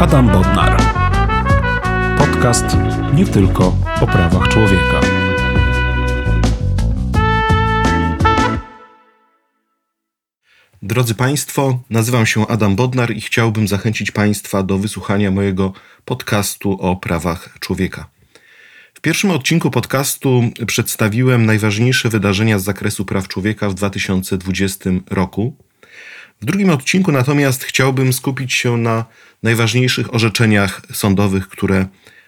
Adam Bodnar. Podcast nie tylko o prawach człowieka. Drodzy Państwo, nazywam się Adam Bodnar i chciałbym zachęcić Państwa do wysłuchania mojego podcastu o prawach człowieka. W pierwszym odcinku podcastu przedstawiłem najważniejsze wydarzenia z zakresu praw człowieka w 2020 roku. W drugim odcinku natomiast chciałbym skupić się na najważniejszych orzeczeniach sądowych, które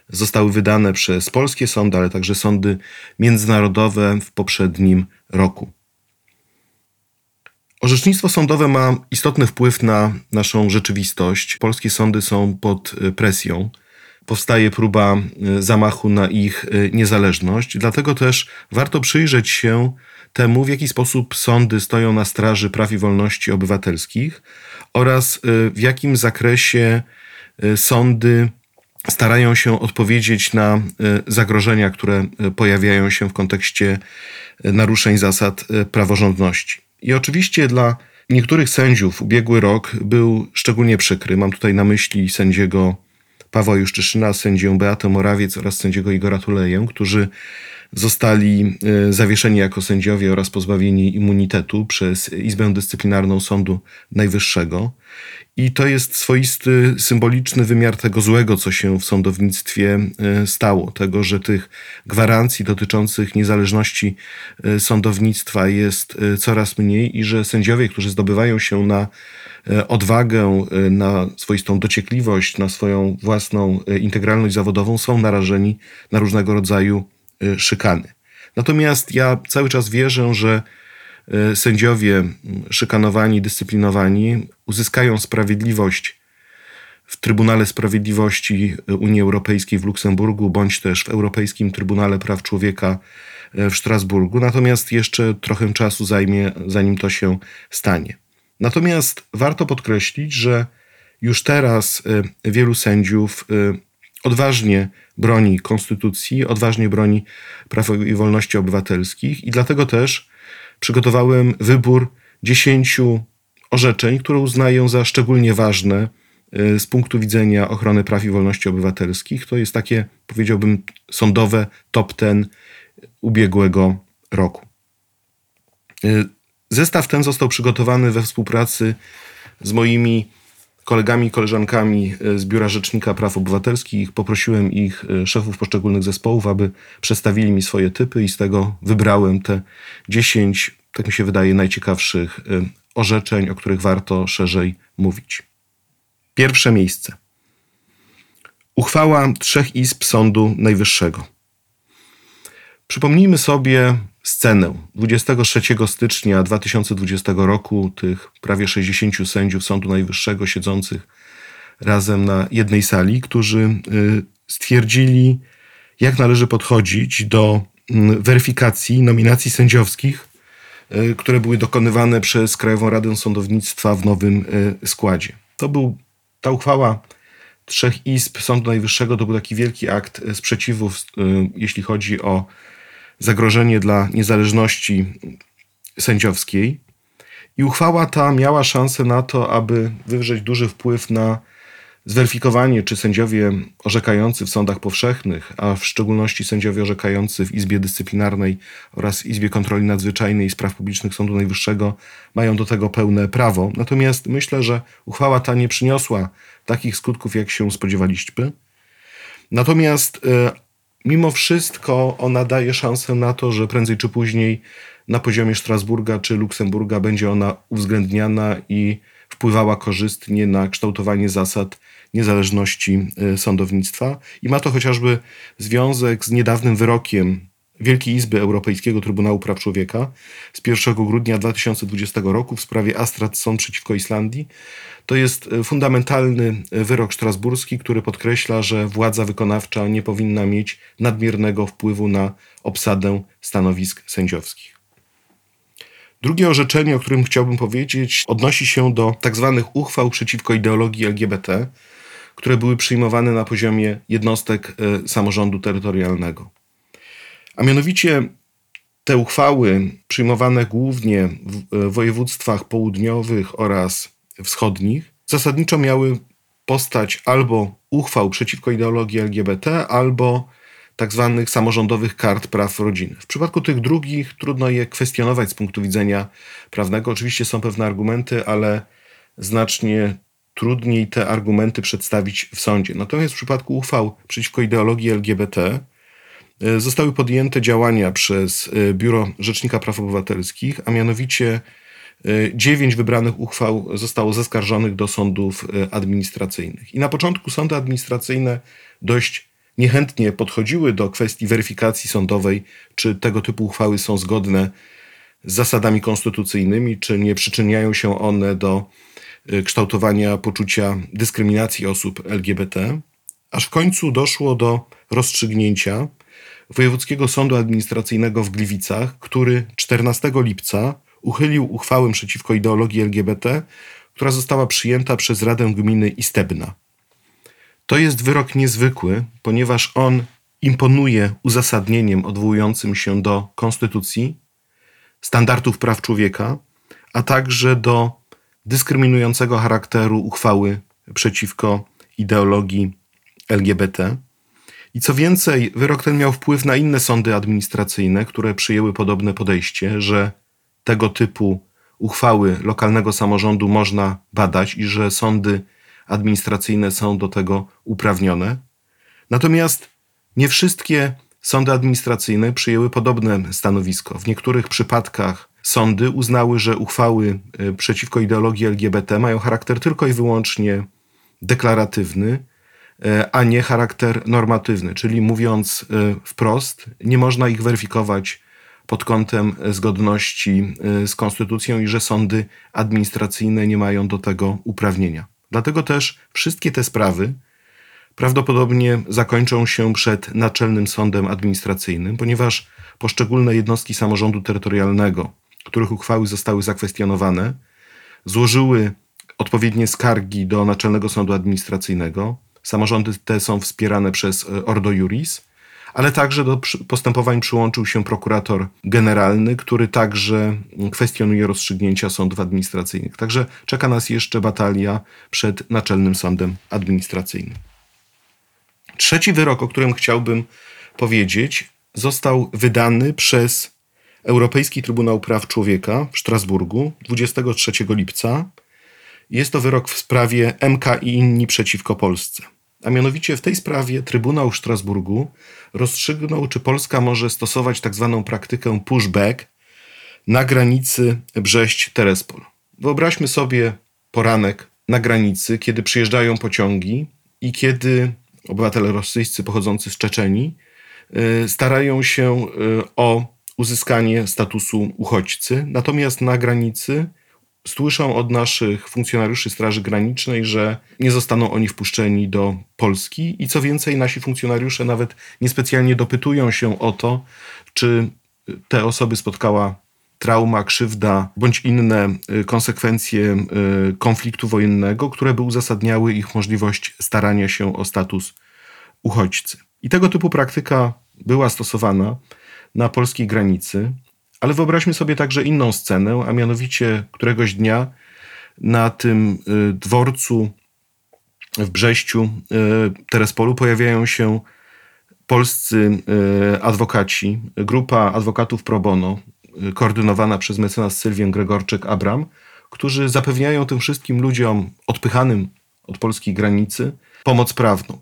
zostały wydane przez polskie sądy, ale także sądy międzynarodowe w poprzednim roku. Orzecznictwo sądowe ma istotny wpływ na naszą rzeczywistość. Polskie sądy są pod presją. Powstaje próba zamachu na ich niezależność, dlatego też warto przyjrzeć się temu, w jaki sposób sądy stoją na straży praw i wolności obywatelskich oraz y, w jakim zakresie y, sądy starają się odpowiedzieć na y, zagrożenia, które pojawiają się w kontekście naruszeń zasad praworządności. I oczywiście dla niektórych sędziów ubiegły rok był szczególnie przykry. Mam tutaj na myśli sędziego Pawła Juszczyszyna, sędzię Beatę Morawiec oraz sędziego Igora Tuleję, którzy zostali e, zawieszeni jako sędziowie oraz pozbawieni immunitetu przez Izbę Dyscyplinarną Sądu Najwyższego. I to jest swoisty, symboliczny wymiar tego złego, co się w sądownictwie e, stało. Tego, że tych gwarancji dotyczących niezależności e, sądownictwa jest coraz mniej i że sędziowie, którzy zdobywają się na odwagę, na swoistą dociekliwość, na swoją własną integralność zawodową, są narażeni na różnego rodzaju szykany. Natomiast ja cały czas wierzę, że sędziowie szykanowani, dyscyplinowani uzyskają sprawiedliwość w Trybunale Sprawiedliwości Unii Europejskiej w Luksemburgu, bądź też w Europejskim Trybunale Praw Człowieka y, w Strasburgu. Natomiast jeszcze trochę czasu zajmie, zanim to się stanie. Natomiast warto podkreślić, że już teraz wielu sędziów odważnie broni konstytucji, odważnie broni praw i wolności obywatelskich i dlatego też przygotowałem wybór dziesięciu orzeczeń, które uznaję za szczególnie ważne y, z punktu widzenia ochrony praw i wolności obywatelskich. To jest takie, powiedziałbym, sądowe top ten ubiegłego roku. Y, zestaw ten został przygotowany we współpracy z moimi kolegami i koleżankami e, z Biura Rzecznika Praw Obywatelskich. Poprosiłem ich, e, szefów poszczególnych zespołów, aby przedstawili mi swoje typy i z tego wybrałem te 10, tak mi się wydaje, najciekawszych e, orzeczeń, o których warto szerzej mówić. Pierwsze miejsce. Uchwała trzech izb Sądu Najwyższego. Przypomnijmy sobie scenę 23 stycznia 2020 roku tych prawie 60 sędziów Sądu Najwyższego siedzących razem na jednej sali, którzy y, stwierdzili, jak należy podchodzić do mm, weryfikacji nominacji sędziowskich, y, które były dokonywane przez Krajową Radę Sądownictwa w nowym y, składzie. To był ta uchwała trzech izb Sądu Najwyższego to był taki wielki akt sprzeciwu, jeśli chodzi o zagrożenie dla niezależności sędziowskiej. I uchwała ta miała szansę na to, aby wywrzeć duży wpływ na zweryfikowanie, czy sędziowie orzekający w sądach powszechnych, a w szczególności sędziowie orzekający w Izbie Dyscyplinarnej oraz Izbie Kontroli Nadzwyczajnej i Spraw Publicznych Sądu Najwyższego mają do tego pełne prawo. Natomiast myślę, że uchwała ta nie przyniosła takich skutków, jak się spodziewaliśmy. Natomiast e, mimo wszystko ona daje szansę na to, że prędzej czy później na poziomie Strasburga czy Luksemburga będzie ona uwzględniana i wpływała korzystnie na kształtowanie zasad niezależności y, sądownictwa. I ma to chociażby związek z niedawnym wyrokiem Wielkiej Izby Europejskiego Trybunału Praw Człowieka z 1 grudnia 2020 roku w sprawie Astrat Sąd przeciwko Islandii. To jest e, fundamentalny e, wyrok strasburski, który podkreśla, że władza wykonawcza nie powinna mieć nadmiernego wpływu na obsadę stanowisk sędziowskich. Drugie orzeczenie, o którym chciałbym powiedzieć, odnosi się do tak zwanych uchwał przeciwko ideologii LGBT, które były przyjmowane na poziomie jednostek e, samorządu terytorialnego. A mianowicie te uchwały przyjmowane głównie w województwach południowych oraz wschodnich zasadniczo miały postać albo uchwał przeciwko ideologii LGBT, albo tak zwanych samorządowych kart praw rodziny. W przypadku tych drugich trudno je kwestionować z punktu widzenia prawnego. Oczywiście są pewne argumenty, ale znacznie trudniej te argumenty przedstawić w sądzie. Natomiast w przypadku uchwał przeciwko ideologii LGBT e, zostały podjęte działania przez e, Biuro Rzecznika Praw Obywatelskich, a mianowicie e, dziewięć wybranych uchwał zostało zaskarżonych do sądów administracyjnych. I na początku sądy administracyjne dość niechętnie podchodziły do kwestii weryfikacji sądowej, czy tego typu uchwały są zgodne z zasadami konstytucyjnymi, czy nie przyczyniają się one do kształtowania poczucia dyskryminacji osób LGBT, aż w końcu doszło do rozstrzygnięcia Wojewódzkiego Sądu Administracyjnego w Gliwicach, który 14 lipca uchylił uchwałę przeciwko ideologii LGBT, która została przyjęta przez Radę Gminy Istebna. To jest wyrok niezwykły, ponieważ on imponuje uzasadnieniem odwołującym się do konstytucji, standardów praw człowieka, a także do dyskryminującego charakteru uchwały przeciwko ideologii LGBT. I co więcej, wyrok ten miał wpływ na inne sądy administracyjne, które przyjęły podobne podejście, że tego typu uchwały lokalnego samorządu można badać i że sądy administracyjne są do tego uprawnione. Natomiast nie wszystkie sądy administracyjne przyjęły podobne stanowisko. W niektórych przypadkach sądy uznały, że uchwały e, przeciwko ideologii LGBT mają charakter tylko i wyłącznie deklaratywny, a nie charakter normatywny, czyli mówiąc e, wprost, nie można ich weryfikować pod kątem zgodności z konstytucją i że sądy administracyjne nie mają do tego uprawnienia. Dlatego też wszystkie te sprawy prawdopodobnie zakończą się przed Naczelnym Sądem Administracyjnym, ponieważ poszczególne jednostki samorządu terytorialnego, których uchwały zostały zakwestionowane, złożyły odpowiednie skargi do Naczelnego Sądu Administracyjnego. Samorządy te są wspierane przez Ordo Juris ale także do postępowań przyłączył się prokurator generalny, który także kwestionuje rozstrzygnięcia sądów administracyjnych. Także czeka nas jeszcze batalia przed Naczelnym Sądem Administracyjnym. Trzeci wyrok, o którym chciałbym powiedzieć, został wydany przez Europejski Trybunał Praw Człowieka w Strasburgu 23 lipca. Jest to wyrok w sprawie MK i inni przeciwko Polsce. A mianowicie w tej sprawie Trybunał Strasburgu rozstrzygnął, czy Polska może stosować tak zwaną praktykę pushback na granicy Brześć-Terespol. Wyobraźmy sobie poranek na granicy, kiedy przyjeżdżają pociągi i kiedy obywatele rosyjscy pochodzący z Czeczenii y, starają się y, o uzyskanie statusu uchodźcy, natomiast na granicy słyszą od naszych funkcjonariuszy Straży Granicznej, że nie zostaną oni wpuszczeni do Polski i co więcej, nasi funkcjonariusze nawet niespecjalnie dopytują się o to, czy te osoby spotkała trauma, krzywda bądź inne y, konsekwencje y, konfliktu wojennego, które by uzasadniały ich możliwość starania się o status uchodźcy. I tego typu praktyka była stosowana na polskiej granicy. Ale wyobraźmy sobie także inną scenę, a mianowicie któregoś dnia na tym y, dworcu w Brześciu, y, Terespolu, pojawiają się polscy y, adwokaci, grupa adwokatów pro bono, koordynowana przez mecenas Sylwię Gregorczyk-Abram, którzy zapewniają tym wszystkim ludziom odpychanym od polskiej granicy pomoc prawną.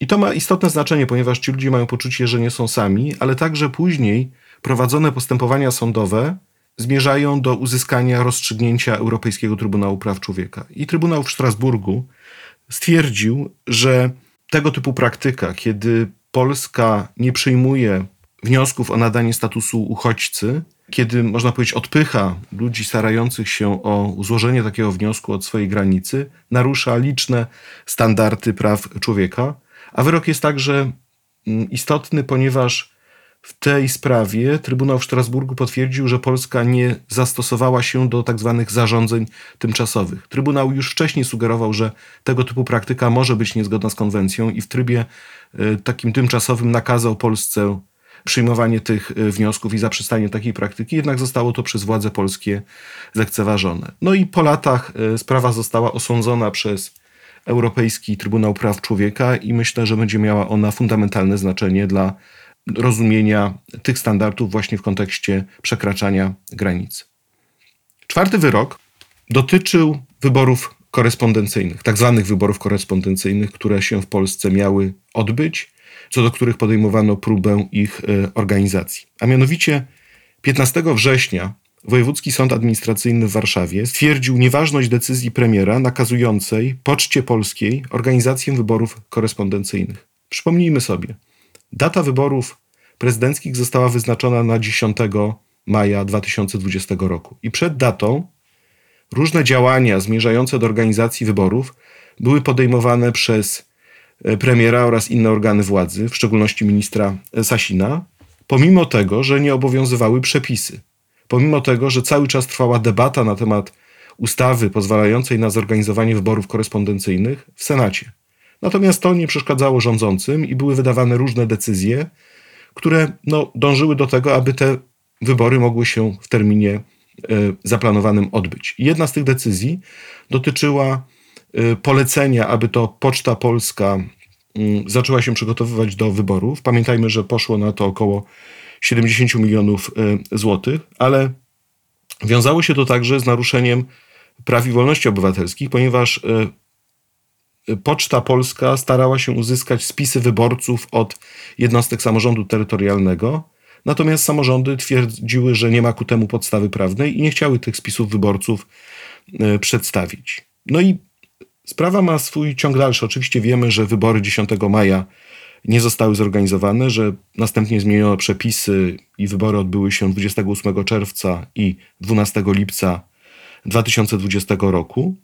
I to ma istotne znaczenie, ponieważ ci ludzie mają poczucie, że nie są sami, ale także później prowadzone postępowania sądowe zmierzają do uzyskania rozstrzygnięcia Europejskiego Trybunału Praw Człowieka. I Trybunał w Strasburgu stwierdził, że tego typu praktyka, kiedy Polska nie przyjmuje wniosków o nadanie statusu uchodźcy, kiedy można powiedzieć odpycha ludzi starających się o złożenie takiego wniosku od swojej granicy, narusza liczne standardy praw człowieka. A wyrok jest także mm, istotny, ponieważ w tej sprawie Trybunał w Strasburgu potwierdził, że Polska nie zastosowała się do tak zwanych zarządzeń tymczasowych. Trybunał już wcześniej sugerował, że tego typu praktyka może być niezgodna z konwencją i w trybie e, takim tymczasowym nakazał Polsce przyjmowanie tych e, wniosków i zaprzestanie takiej praktyki, jednak zostało to przez władze polskie lekceważone. No i po latach e, sprawa została osądzona przez Europejski Trybunał Praw Człowieka i myślę, że będzie miała ona fundamentalne znaczenie dla rozumienia tych standardów właśnie w kontekście przekraczania granic. Czwarty wyrok dotyczył wyborów korespondencyjnych, tak zwanych wyborów korespondencyjnych, które się w Polsce miały odbyć, co do których podejmowano próbę ich e, organizacji. A mianowicie 15 września Wojewódzki Sąd Administracyjny w Warszawie stwierdził nieważność decyzji premiera nakazującej Poczcie Polskiej organizację wyborów korespondencyjnych. Przypomnijmy sobie, data wyborów prezydenckich została wyznaczona na 10 maja 2020 roku i przed datą różne działania zmierzające do organizacji wyborów były podejmowane przez e, premiera oraz inne organy władzy, w szczególności ministra Sasina, pomimo tego, że nie obowiązywały przepisy pomimo tego, że cały czas trwała debata na temat ustawy pozwalającej na zorganizowanie wyborów korespondencyjnych w Senacie. Natomiast to nie przeszkadzało rządzącym i były wydawane różne decyzje, które no, dążyły do tego, aby te wybory mogły się w terminie y, zaplanowanym odbyć. Jedna z tych decyzji dotyczyła y, polecenia, aby to Poczta Polska y, zaczęła się przygotowywać do wyborów. Pamiętajmy, że poszło na to około 70 milionów e, złotych, ale wiązało się to także z naruszeniem praw i wolności obywatelskich, ponieważ e, Poczta Polska starała się uzyskać spisy wyborców od jednostek samorządu terytorialnego, natomiast samorządy twierdziły, że nie ma ku temu podstawy prawnej i nie chciały tych spisów wyborców e, przedstawić. No i sprawa ma swój ciąg dalszy. Oczywiście wiemy, że wybory 10 maja nie zostały zorganizowane, że następnie zmieniono przepisy i wybory odbyły się 28 czerwca i 12 lipca 2020 roku.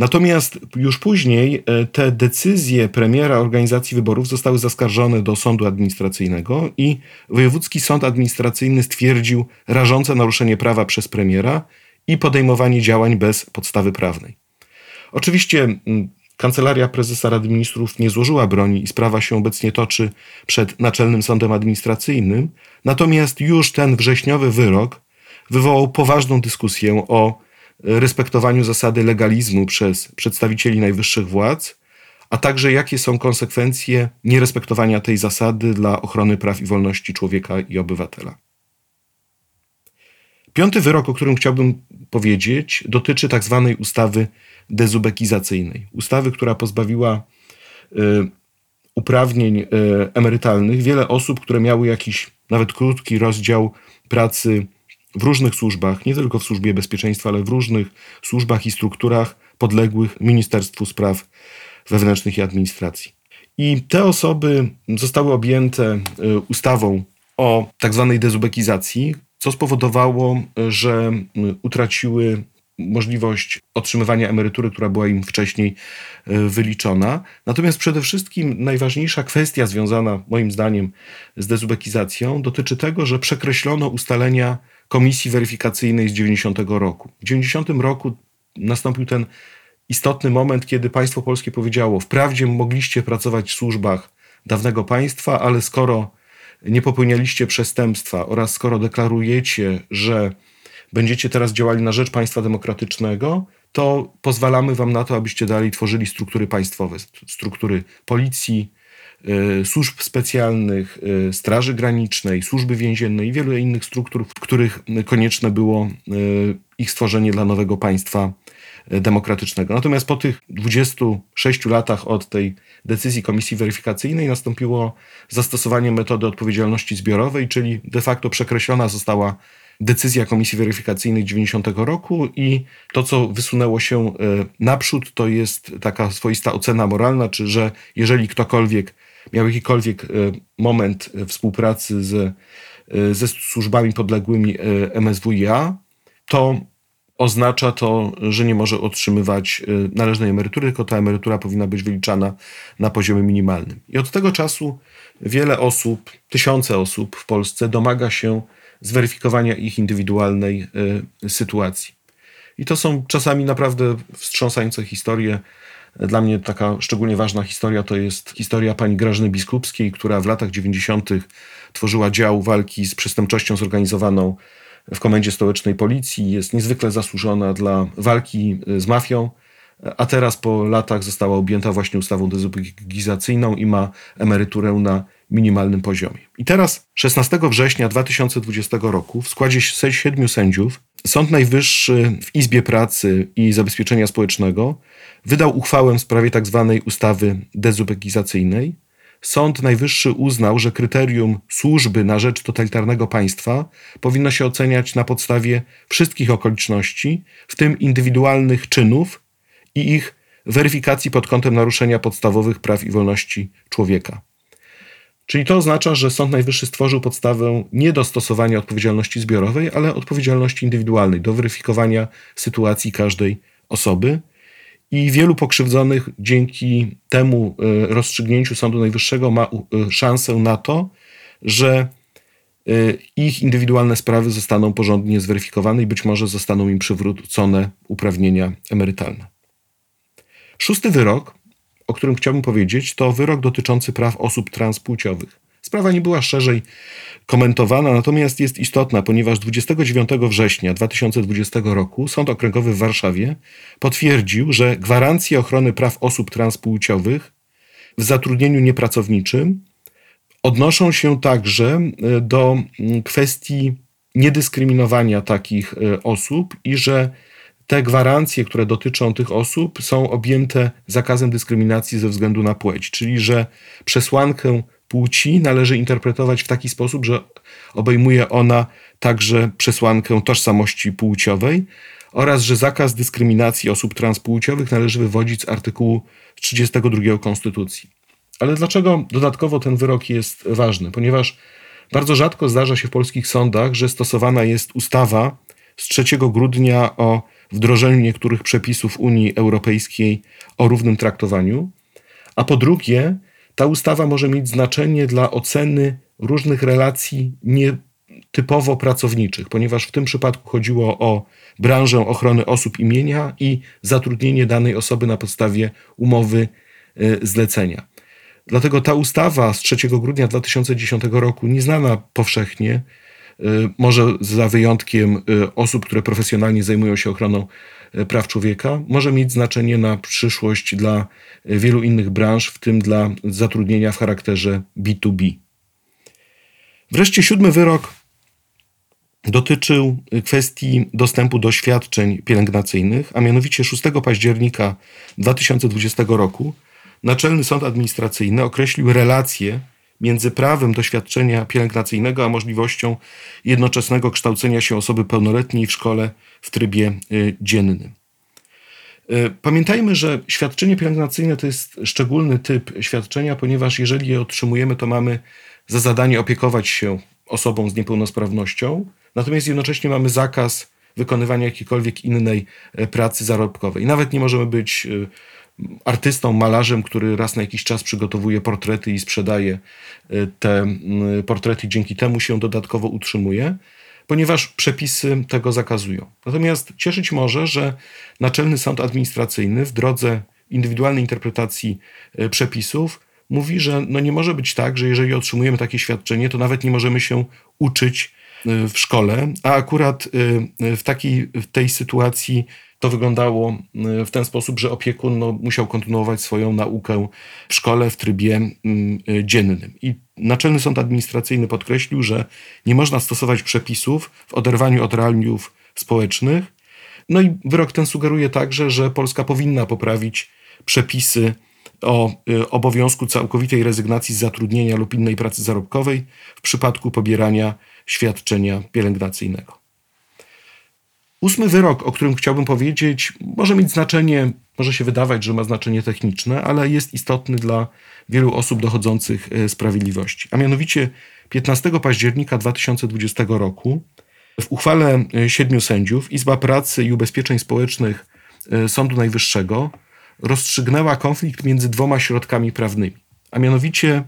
Natomiast już później e, te decyzje premiera organizacji wyborów zostały zaskarżone do sądu administracyjnego i Wojewódzki Sąd Administracyjny stwierdził rażące naruszenie prawa przez premiera i podejmowanie działań bez podstawy prawnej. Oczywiście Kancelaria Prezesa Rady Ministrów nie złożyła broni i sprawa się obecnie toczy przed Naczelnym Sądem Administracyjnym. Natomiast już ten wrześniowy wyrok wywołał poważną dyskusję o respektowaniu zasady legalizmu przez przedstawicieli najwyższych władz, a także jakie są konsekwencje nierespektowania tej zasady dla ochrony praw i wolności człowieka i obywatela. Piąty wyrok, o którym chciałbym powiedzieć, dotyczy tak zwanej ustawy dezubekizacyjnej. Ustawy, która pozbawiła y, uprawnień y, emerytalnych wiele osób, które miały jakiś nawet krótki rozdział pracy w różnych służbach, nie tylko w służbie bezpieczeństwa, ale w różnych służbach i strukturach podległych Ministerstwu Spraw Wewnętrznych i Administracji. I te osoby zostały objęte y, ustawą o tak zwanej dezubekizacji, co spowodowało, że utraciły możliwość otrzymywania emerytury, która była im wcześniej e, wyliczona. Natomiast przede wszystkim najważniejsza kwestia związana, moim zdaniem, z dezubekizacją dotyczy tego, że przekreślono ustalenia komisji weryfikacyjnej z 90 roku. W 90 roku nastąpił ten istotny moment, kiedy państwo polskie powiedziało: Wprawdzie mogliście pracować w służbach dawnego państwa, ale skoro nie popełnialiście przestępstwa oraz skoro deklarujecie, że będziecie teraz działali na rzecz państwa demokratycznego, to pozwalamy wam na to, abyście dalej tworzyli struktury państwowe, struktury policji, służb specjalnych, y, Straży Granicznej, służby więziennej i wielu innych struktur, w których konieczne było y, ich stworzenie dla nowego państwa demokratycznego. Natomiast po tych 26 latach od tej decyzji komisji weryfikacyjnej nastąpiło zastosowanie metody odpowiedzialności zbiorowej, czyli de facto przekreślona została decyzja Komisji Weryfikacyjnej 90 roku i to, co wysunęło się e, naprzód, to jest taka swoista ocena moralna, czy że jeżeli ktokolwiek miał jakikolwiek e, moment współpracy z, e, ze służbami podległymi MSWiA, to oznacza to, że nie może otrzymywać należnej emerytury, tylko ta emerytura powinna być wyliczana na poziomie minimalnym. I od tego czasu wiele osób, tysiące osób w Polsce domaga się zweryfikowania ich indywidualnej sytuacji. I to są czasami naprawdę wstrząsające historie. Dla mnie taka szczególnie ważna historia to jest historia pani Grażyny Biskupskiej, która w latach 90. tworzyła dział walki z przestępczością zorganizowaną w Komendzie Stołecznej Policji. Jest niezwykle zasłużona dla walki y, z mafią a teraz po latach została objęta właśnie ustawą dezubekizacyjną i ma emeryturę na minimalnym poziomie. I teraz 16 września 2020 roku w składzie siedmiu sędziów Sąd Najwyższy w Izbie Pracy i Zabezpieczenia Społecznego wydał uchwałę w sprawie tzw. Tak ustawy dezubekizacyjnej. Sąd Najwyższy uznał, że kryterium służby na rzecz totalitarnego państwa powinno się oceniać na podstawie wszystkich okoliczności, w tym indywidualnych czynów i ich weryfikacji pod kątem naruszenia podstawowych praw i wolności człowieka. Czyli to oznacza, że Sąd Najwyższy stworzył podstawę nie do stosowania odpowiedzialności zbiorowej, ale odpowiedzialności indywidualnej, do weryfikowania sytuacji każdej osoby. I wielu pokrzywdzonych dzięki temu e, rozstrzygnięciu Sądu Najwyższego ma e, szansę na to, że e, ich indywidualne sprawy zostaną porządnie zweryfikowane i być może zostaną im przywrócone uprawnienia emerytalne. Szósty wyrok o którym chciałbym powiedzieć, to wyrok dotyczący praw osób transpłciowych. Sprawa nie była szerzej komentowana, natomiast jest istotna, ponieważ 29 września 2020 roku Sąd Okręgowy w Warszawie potwierdził, że gwarancje ochrony praw osób transpłciowych w zatrudnieniu niepracowniczym odnoszą się także e, do kwestii niedyskryminowania takich e, osób i że te gwarancje, które dotyczą tych osób, są objęte zakazem dyskryminacji ze względu na płeć, czyli że przesłankę płci należy interpretować w taki sposób, że obejmuje ona także przesłankę tożsamości płciowej oraz że zakaz dyskryminacji osób transpłciowych należy wywodzić z artykułu 32 Konstytucji. Ale dlaczego dodatkowo ten wyrok jest ważny? Ponieważ bardzo rzadko zdarza się w polskich sądach, że stosowana jest ustawa z 3 grudnia o wdrożeniu niektórych przepisów Unii Europejskiej o równym traktowaniu, a po drugie, ta ustawa może mieć znaczenie dla oceny różnych relacji nietypowo pracowniczych, ponieważ w tym przypadku chodziło o branżę ochrony osób imienia i zatrudnienie danej osoby na podstawie umowy e, zlecenia. Dlatego ta ustawa z 3 grudnia 2010 roku, nieznana powszechnie, Y, może za wyjątkiem y, osób, które profesjonalnie zajmują się ochroną y, praw człowieka, może mieć znaczenie na przyszłość dla wielu innych branż, w tym dla zatrudnienia w charakterze B2B. Wreszcie siódmy wyrok dotyczył kwestii dostępu do świadczeń pielęgnacyjnych, a mianowicie 6 października 2020 roku Naczelny Sąd Administracyjny określił relacje między prawem do świadczenia pielęgnacyjnego a możliwością jednoczesnego kształcenia się osoby pełnoletniej w szkole w trybie y, dziennym. Y, pamiętajmy, że świadczenie pielęgnacyjne to jest szczególny typ świadczenia, ponieważ jeżeli je otrzymujemy, to mamy za zadanie opiekować się osobą z niepełnosprawnością, natomiast jednocześnie mamy zakaz wykonywania jakiejkolwiek innej y, pracy zarobkowej. Nawet nie możemy być artystą, malarzem, który raz na jakiś czas przygotowuje portrety i sprzedaje y, te portrety, dzięki temu się dodatkowo utrzymuje, ponieważ przepisy tego zakazują. Natomiast cieszyć może, że Naczelny Sąd Administracyjny w drodze indywidualnej interpretacji y, przepisów mówi, że no nie może być tak, że jeżeli otrzymujemy takie świadczenie, to nawet nie możemy się uczyć w szkole, a akurat w takiej w tej sytuacji to wyglądało y, w ten sposób, że opiekun no, musiał kontynuować swoją naukę w szkole w trybie mm, y, dziennym. I Naczelny Sąd Administracyjny podkreślił, że nie można stosować przepisów w oderwaniu od realiów społecznych. No i wyrok ten sugeruje także, że Polska powinna poprawić przepisy o y, obowiązku całkowitej rezygnacji z zatrudnienia lub innej pracy zarobkowej w przypadku pobierania świadczenia pielęgnacyjnego. Ósmy wyrok, o którym chciałbym powiedzieć, może mieć znaczenie, może się wydawać, że ma znaczenie techniczne, ale jest istotny dla wielu osób dochodzących e, sprawiedliwości. A mianowicie 15 października 2020 roku w uchwale e, siedmiu sędziów Izba Pracy i Ubezpieczeń Społecznych e, Sądu Najwyższego rozstrzygnęła konflikt między dwoma środkami prawnymi, a mianowicie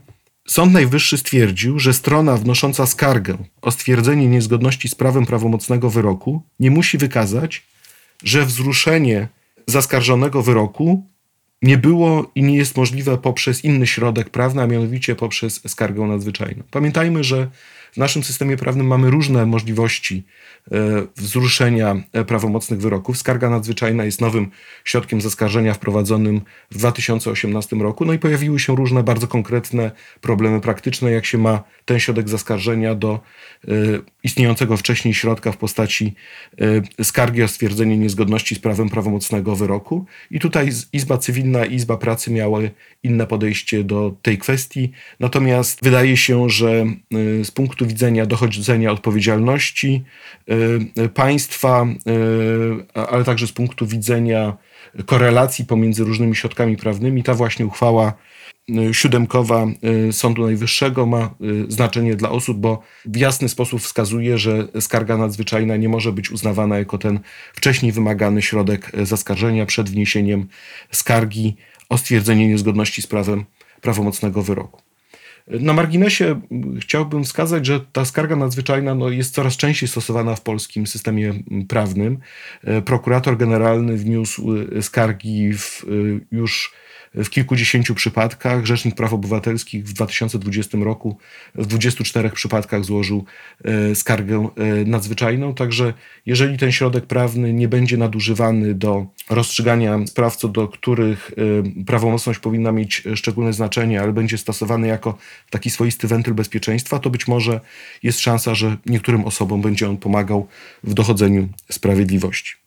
Sąd Najwyższy stwierdził, że strona wnosząca skargę o stwierdzenie niezgodności z prawem prawomocnego wyroku nie musi wykazać, że wzruszenie zaskarżonego wyroku nie było i nie jest możliwe poprzez inny środek prawny, a mianowicie poprzez skargę nadzwyczajną. Pamiętajmy, że w naszym systemie prawnym mamy różne możliwości e, wzruszenia e, prawomocnych wyroków. Skarga nadzwyczajna jest nowym środkiem zaskarżenia wprowadzonym w 2018 roku. No i pojawiły się różne bardzo konkretne problemy praktyczne, jak się ma ten środek zaskarżenia do e, istniejącego wcześniej środka w postaci skargi o stwierdzenie niezgodności z prawem prawomocnego wyroku. I tutaj Izba Cywilna i Izba Pracy miały inne podejście do tej kwestii. Natomiast wydaje się, że z punktu widzenia dochodzenia odpowiedzialności y, państwa, y, ale także z punktu widzenia korelacji pomiędzy różnymi środkami prawnymi, ta właśnie uchwała y, siódemkowa Sądu Najwyższego ma znaczenie dla osób, bo w jasny sposób wskazuje, że skarga nadzwyczajna nie może być uznawana jako ten wcześniej wymagany środek zaskarżenia przed wniesieniem skargi o stwierdzenie niezgodności z prawem prawomocnego wyroku. Na marginesie chciałbym wskazać, że ta skarga nadzwyczajna no, jest coraz częściej stosowana w polskim systemie prawnym. E, prokurator generalny wniósł skargi w, e, już w kilkudziesięciu przypadkach. Rzecznik Praw Obywatelskich w 2020 roku w 24 przypadkach złożył e, skargę e, nadzwyczajną. Także jeżeli ten środek prawny nie będzie nadużywany do rozstrzygania spraw, co do których e, prawomocność powinna mieć szczególne znaczenie, ale będzie stosowany jako taki swoisty wentyl bezpieczeństwa, to być może jest szansa, że niektórym osobom będzie on pomagał w dochodzeniu sprawiedliwości.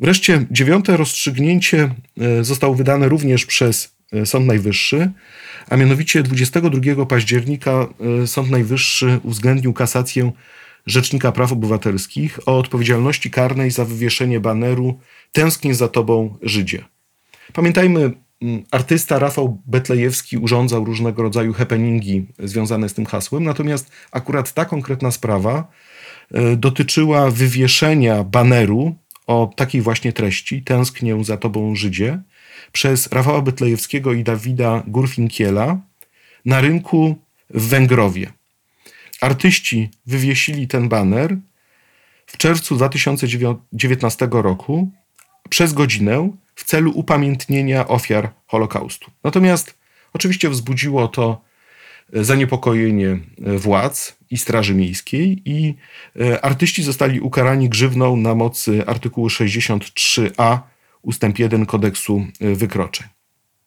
Wreszcie dziewiąte rozstrzygnięcie e, zostało wydane również przez e, Sąd Najwyższy, a mianowicie 22 października e, Sąd Najwyższy uwzględnił kasację Rzecznika Praw Obywatelskich o odpowiedzialności karnej za wywieszenie baneru Tęsknię za tobą Żydzie. Pamiętajmy, artysta Rafał Betlejewski urządzał różnego rodzaju happeningi związane z tym hasłem, natomiast akurat ta konkretna sprawa dotyczyła wywieszenia baneru o takiej właśnie treści Tęsknię za Tobą Żydzie przez Rafała Betlejewskiego i Dawida Gurfinkiela na rynku w Węgrowie. Artyści wywiesili ten baner w czerwcu 2019 roku przez godzinę w celu upamiętnienia ofiar Holokaustu. Natomiast oczywiście wzbudziło to zaniepokojenie władz i Straży Miejskiej i e, artyści zostali ukarani grzywną na mocy artykułu 63a ustęp 1 kodeksu e, wykroczeń.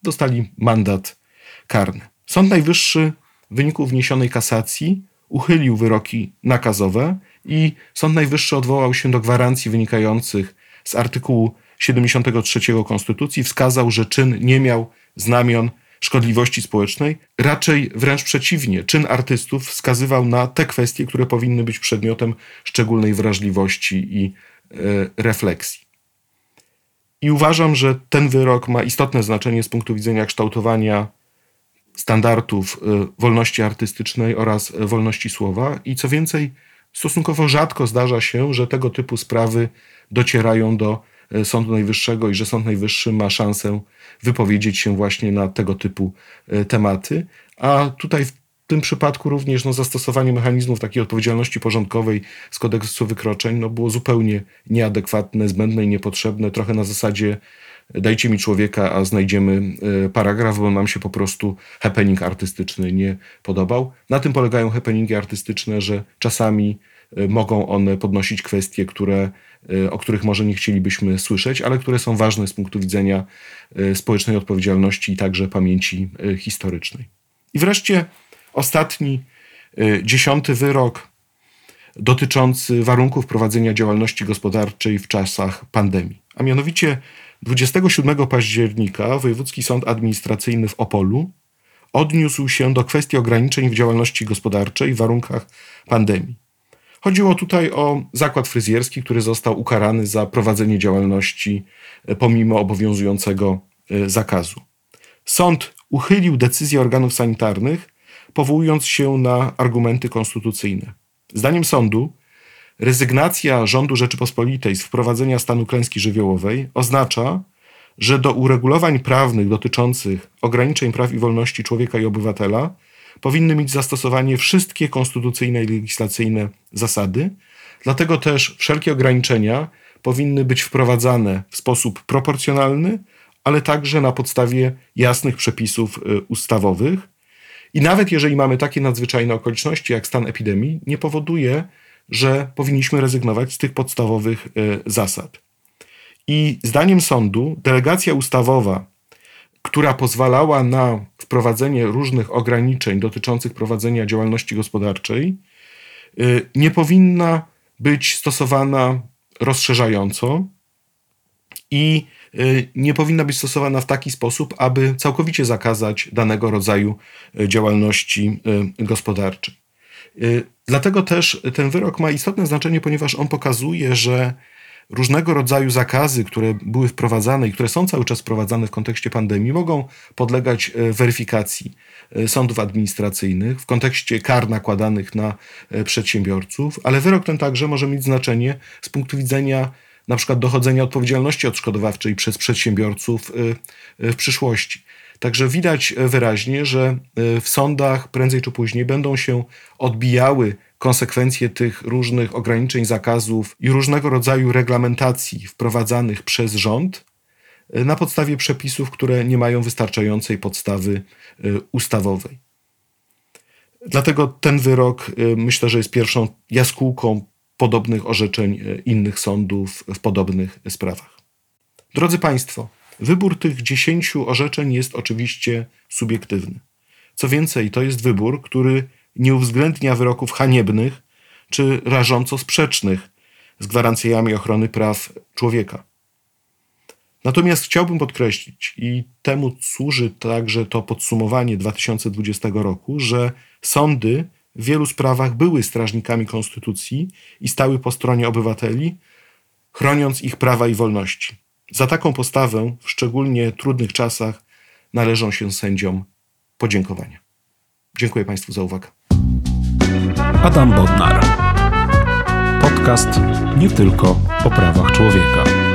Dostali mandat karny. Sąd Najwyższy w wyniku wniesionej kasacji uchylił wyroki nakazowe i Sąd Najwyższy odwołał się do gwarancji wynikających z artykułu 73 Konstytucji, wskazał, że czyn nie miał znamion szkodliwości społecznej. Raczej wręcz przeciwnie, czyn artystów wskazywał na te kwestie, które powinny być przedmiotem szczególnej wrażliwości i e, refleksji. I uważam, że ten wyrok ma istotne znaczenie z punktu widzenia kształtowania standardów e, wolności artystycznej oraz wolności słowa. I co więcej, stosunkowo rzadko zdarza się, że tego typu sprawy docierają do Sądu Najwyższego i że Sąd Najwyższy ma szansę wypowiedzieć się właśnie na tego typu e, tematy. A tutaj w tym przypadku również no, zastosowanie mechanizmów takiej odpowiedzialności porządkowej z kodeksu wykroczeń no, było zupełnie nieadekwatne, zbędne i niepotrzebne, trochę na zasadzie dajcie mi człowieka, a znajdziemy e, paragraf, bo nam się po prostu happening artystyczny nie podobał. Na tym polegają happeningi artystyczne, że czasami mogą one podnosić kwestie, które Y, o których może nie chcielibyśmy słyszeć, ale które są ważne z punktu widzenia y, społecznej odpowiedzialności i także pamięci y, historycznej. I wreszcie ostatni, dziesiąty wyrok dotyczący warunków prowadzenia działalności gospodarczej w czasach pandemii. A mianowicie 27 października Wojewódzki Sąd Administracyjny w Opolu odniósł się do kwestii ograniczeń w działalności gospodarczej w warunkach pandemii. Chodziło tutaj o zakład fryzjerski, który został ukarany za prowadzenie działalności e, pomimo obowiązującego e, zakazu. Sąd uchylił decyzję organów sanitarnych, powołując się na argumenty konstytucyjne. Zdaniem sądu, rezygnacja rządu Rzeczypospolitej z wprowadzenia stanu klęski żywiołowej oznacza, że do uregulowań prawnych dotyczących ograniczeń praw i wolności człowieka i obywatela powinny mieć zastosowanie wszystkie konstytucyjne i legislacyjne zasady, dlatego też wszelkie ograniczenia powinny być wprowadzane w sposób proporcjonalny, ale także na podstawie jasnych przepisów y, ustawowych. I nawet jeżeli mamy takie nadzwyczajne okoliczności jak stan epidemii, nie powoduje, że powinniśmy rezygnować z tych podstawowych zasad. I zdaniem sądu delegacja ustawowa, która pozwalała na wprowadzenie różnych ograniczeń dotyczących prowadzenia działalności gospodarczej, y, nie powinna być stosowana rozszerzająco i y, nie powinna być stosowana w taki sposób, aby całkowicie zakazać danego rodzaju y, działalności gospodarczej. Dlatego też ten wyrok ma istotne znaczenie, ponieważ on pokazuje, że różnego rodzaju zakazy, które były wprowadzane i które są cały czas wprowadzane w kontekście pandemii, mogą podlegać e, weryfikacji e, sądów administracyjnych w kontekście kar nakładanych na e, przedsiębiorców, ale wyrok ten także może mieć znaczenie z punktu widzenia na przykład dochodzenia odpowiedzialności odszkodowawczej przez przedsiębiorców w przyszłości. Także widać wyraźnie, że w sądach prędzej czy później będą się odbijały konsekwencje tych różnych ograniczeń, zakazów i różnego rodzaju reglamentacji wprowadzanych przez rząd e, na podstawie przepisów, które nie mają wystarczającej podstawy e, ustawowej. Dlatego ten wyrok e, myślę, że jest pierwszą jaskółką podobnych orzeczeń innych sądów w podobnych sprawach. Drodzy Państwo, wybór tych dziesięciu orzeczeń jest oczywiście subiektywny. Co więcej, to jest wybór, który nie uwzględnia wyroków haniebnych czy rażąco sprzecznych z gwarancjami ochrony praw człowieka. Natomiast chciałbym podkreślić, i temu służy także to podsumowanie 2020 roku, że sądy w wielu sprawach były strażnikami konstytucji i stały po stronie obywateli, chroniąc ich prawa i wolności. Za taką postawę, w szczególnie trudnych czasach, należą się sędziom podziękowania. Dziękuję Państwu za uwagę. Adam Bodnar. Podcast nie tylko o prawach człowieka.